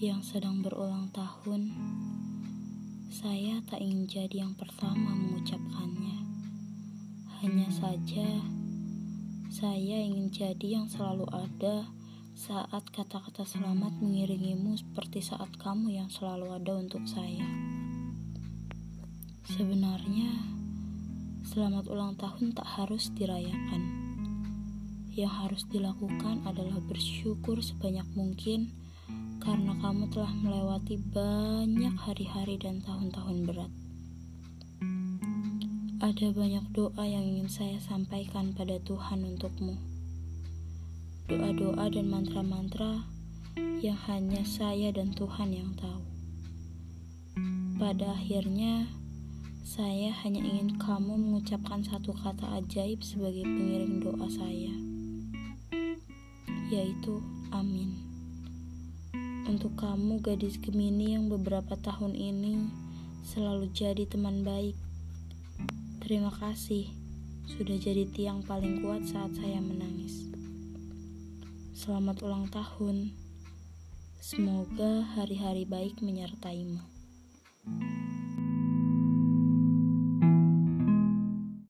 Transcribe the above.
yang sedang berulang tahun, saya tak ingin jadi yang pertama mengucapkannya. Hanya saja, saya ingin jadi yang selalu ada saat kata-kata selamat mengiringimu seperti saat kamu yang selalu ada untuk saya. Sebenarnya, selamat ulang tahun tak harus dirayakan. Yang harus dilakukan adalah bersyukur sebanyak mungkin karena kamu telah melewati banyak hari-hari dan tahun-tahun berat. Ada banyak doa yang ingin saya sampaikan pada Tuhan untukmu. Doa-doa dan mantra-mantra yang hanya saya dan Tuhan yang tahu. Pada akhirnya, saya hanya ingin kamu mengucapkan satu kata ajaib sebagai pengiring doa saya, yaitu amin. Untuk kamu gadis Gemini yang beberapa tahun ini selalu jadi teman baik. Terima kasih sudah jadi tiang paling kuat saat saya menangis. Selamat ulang tahun. Semoga hari-hari baik menyertaimu.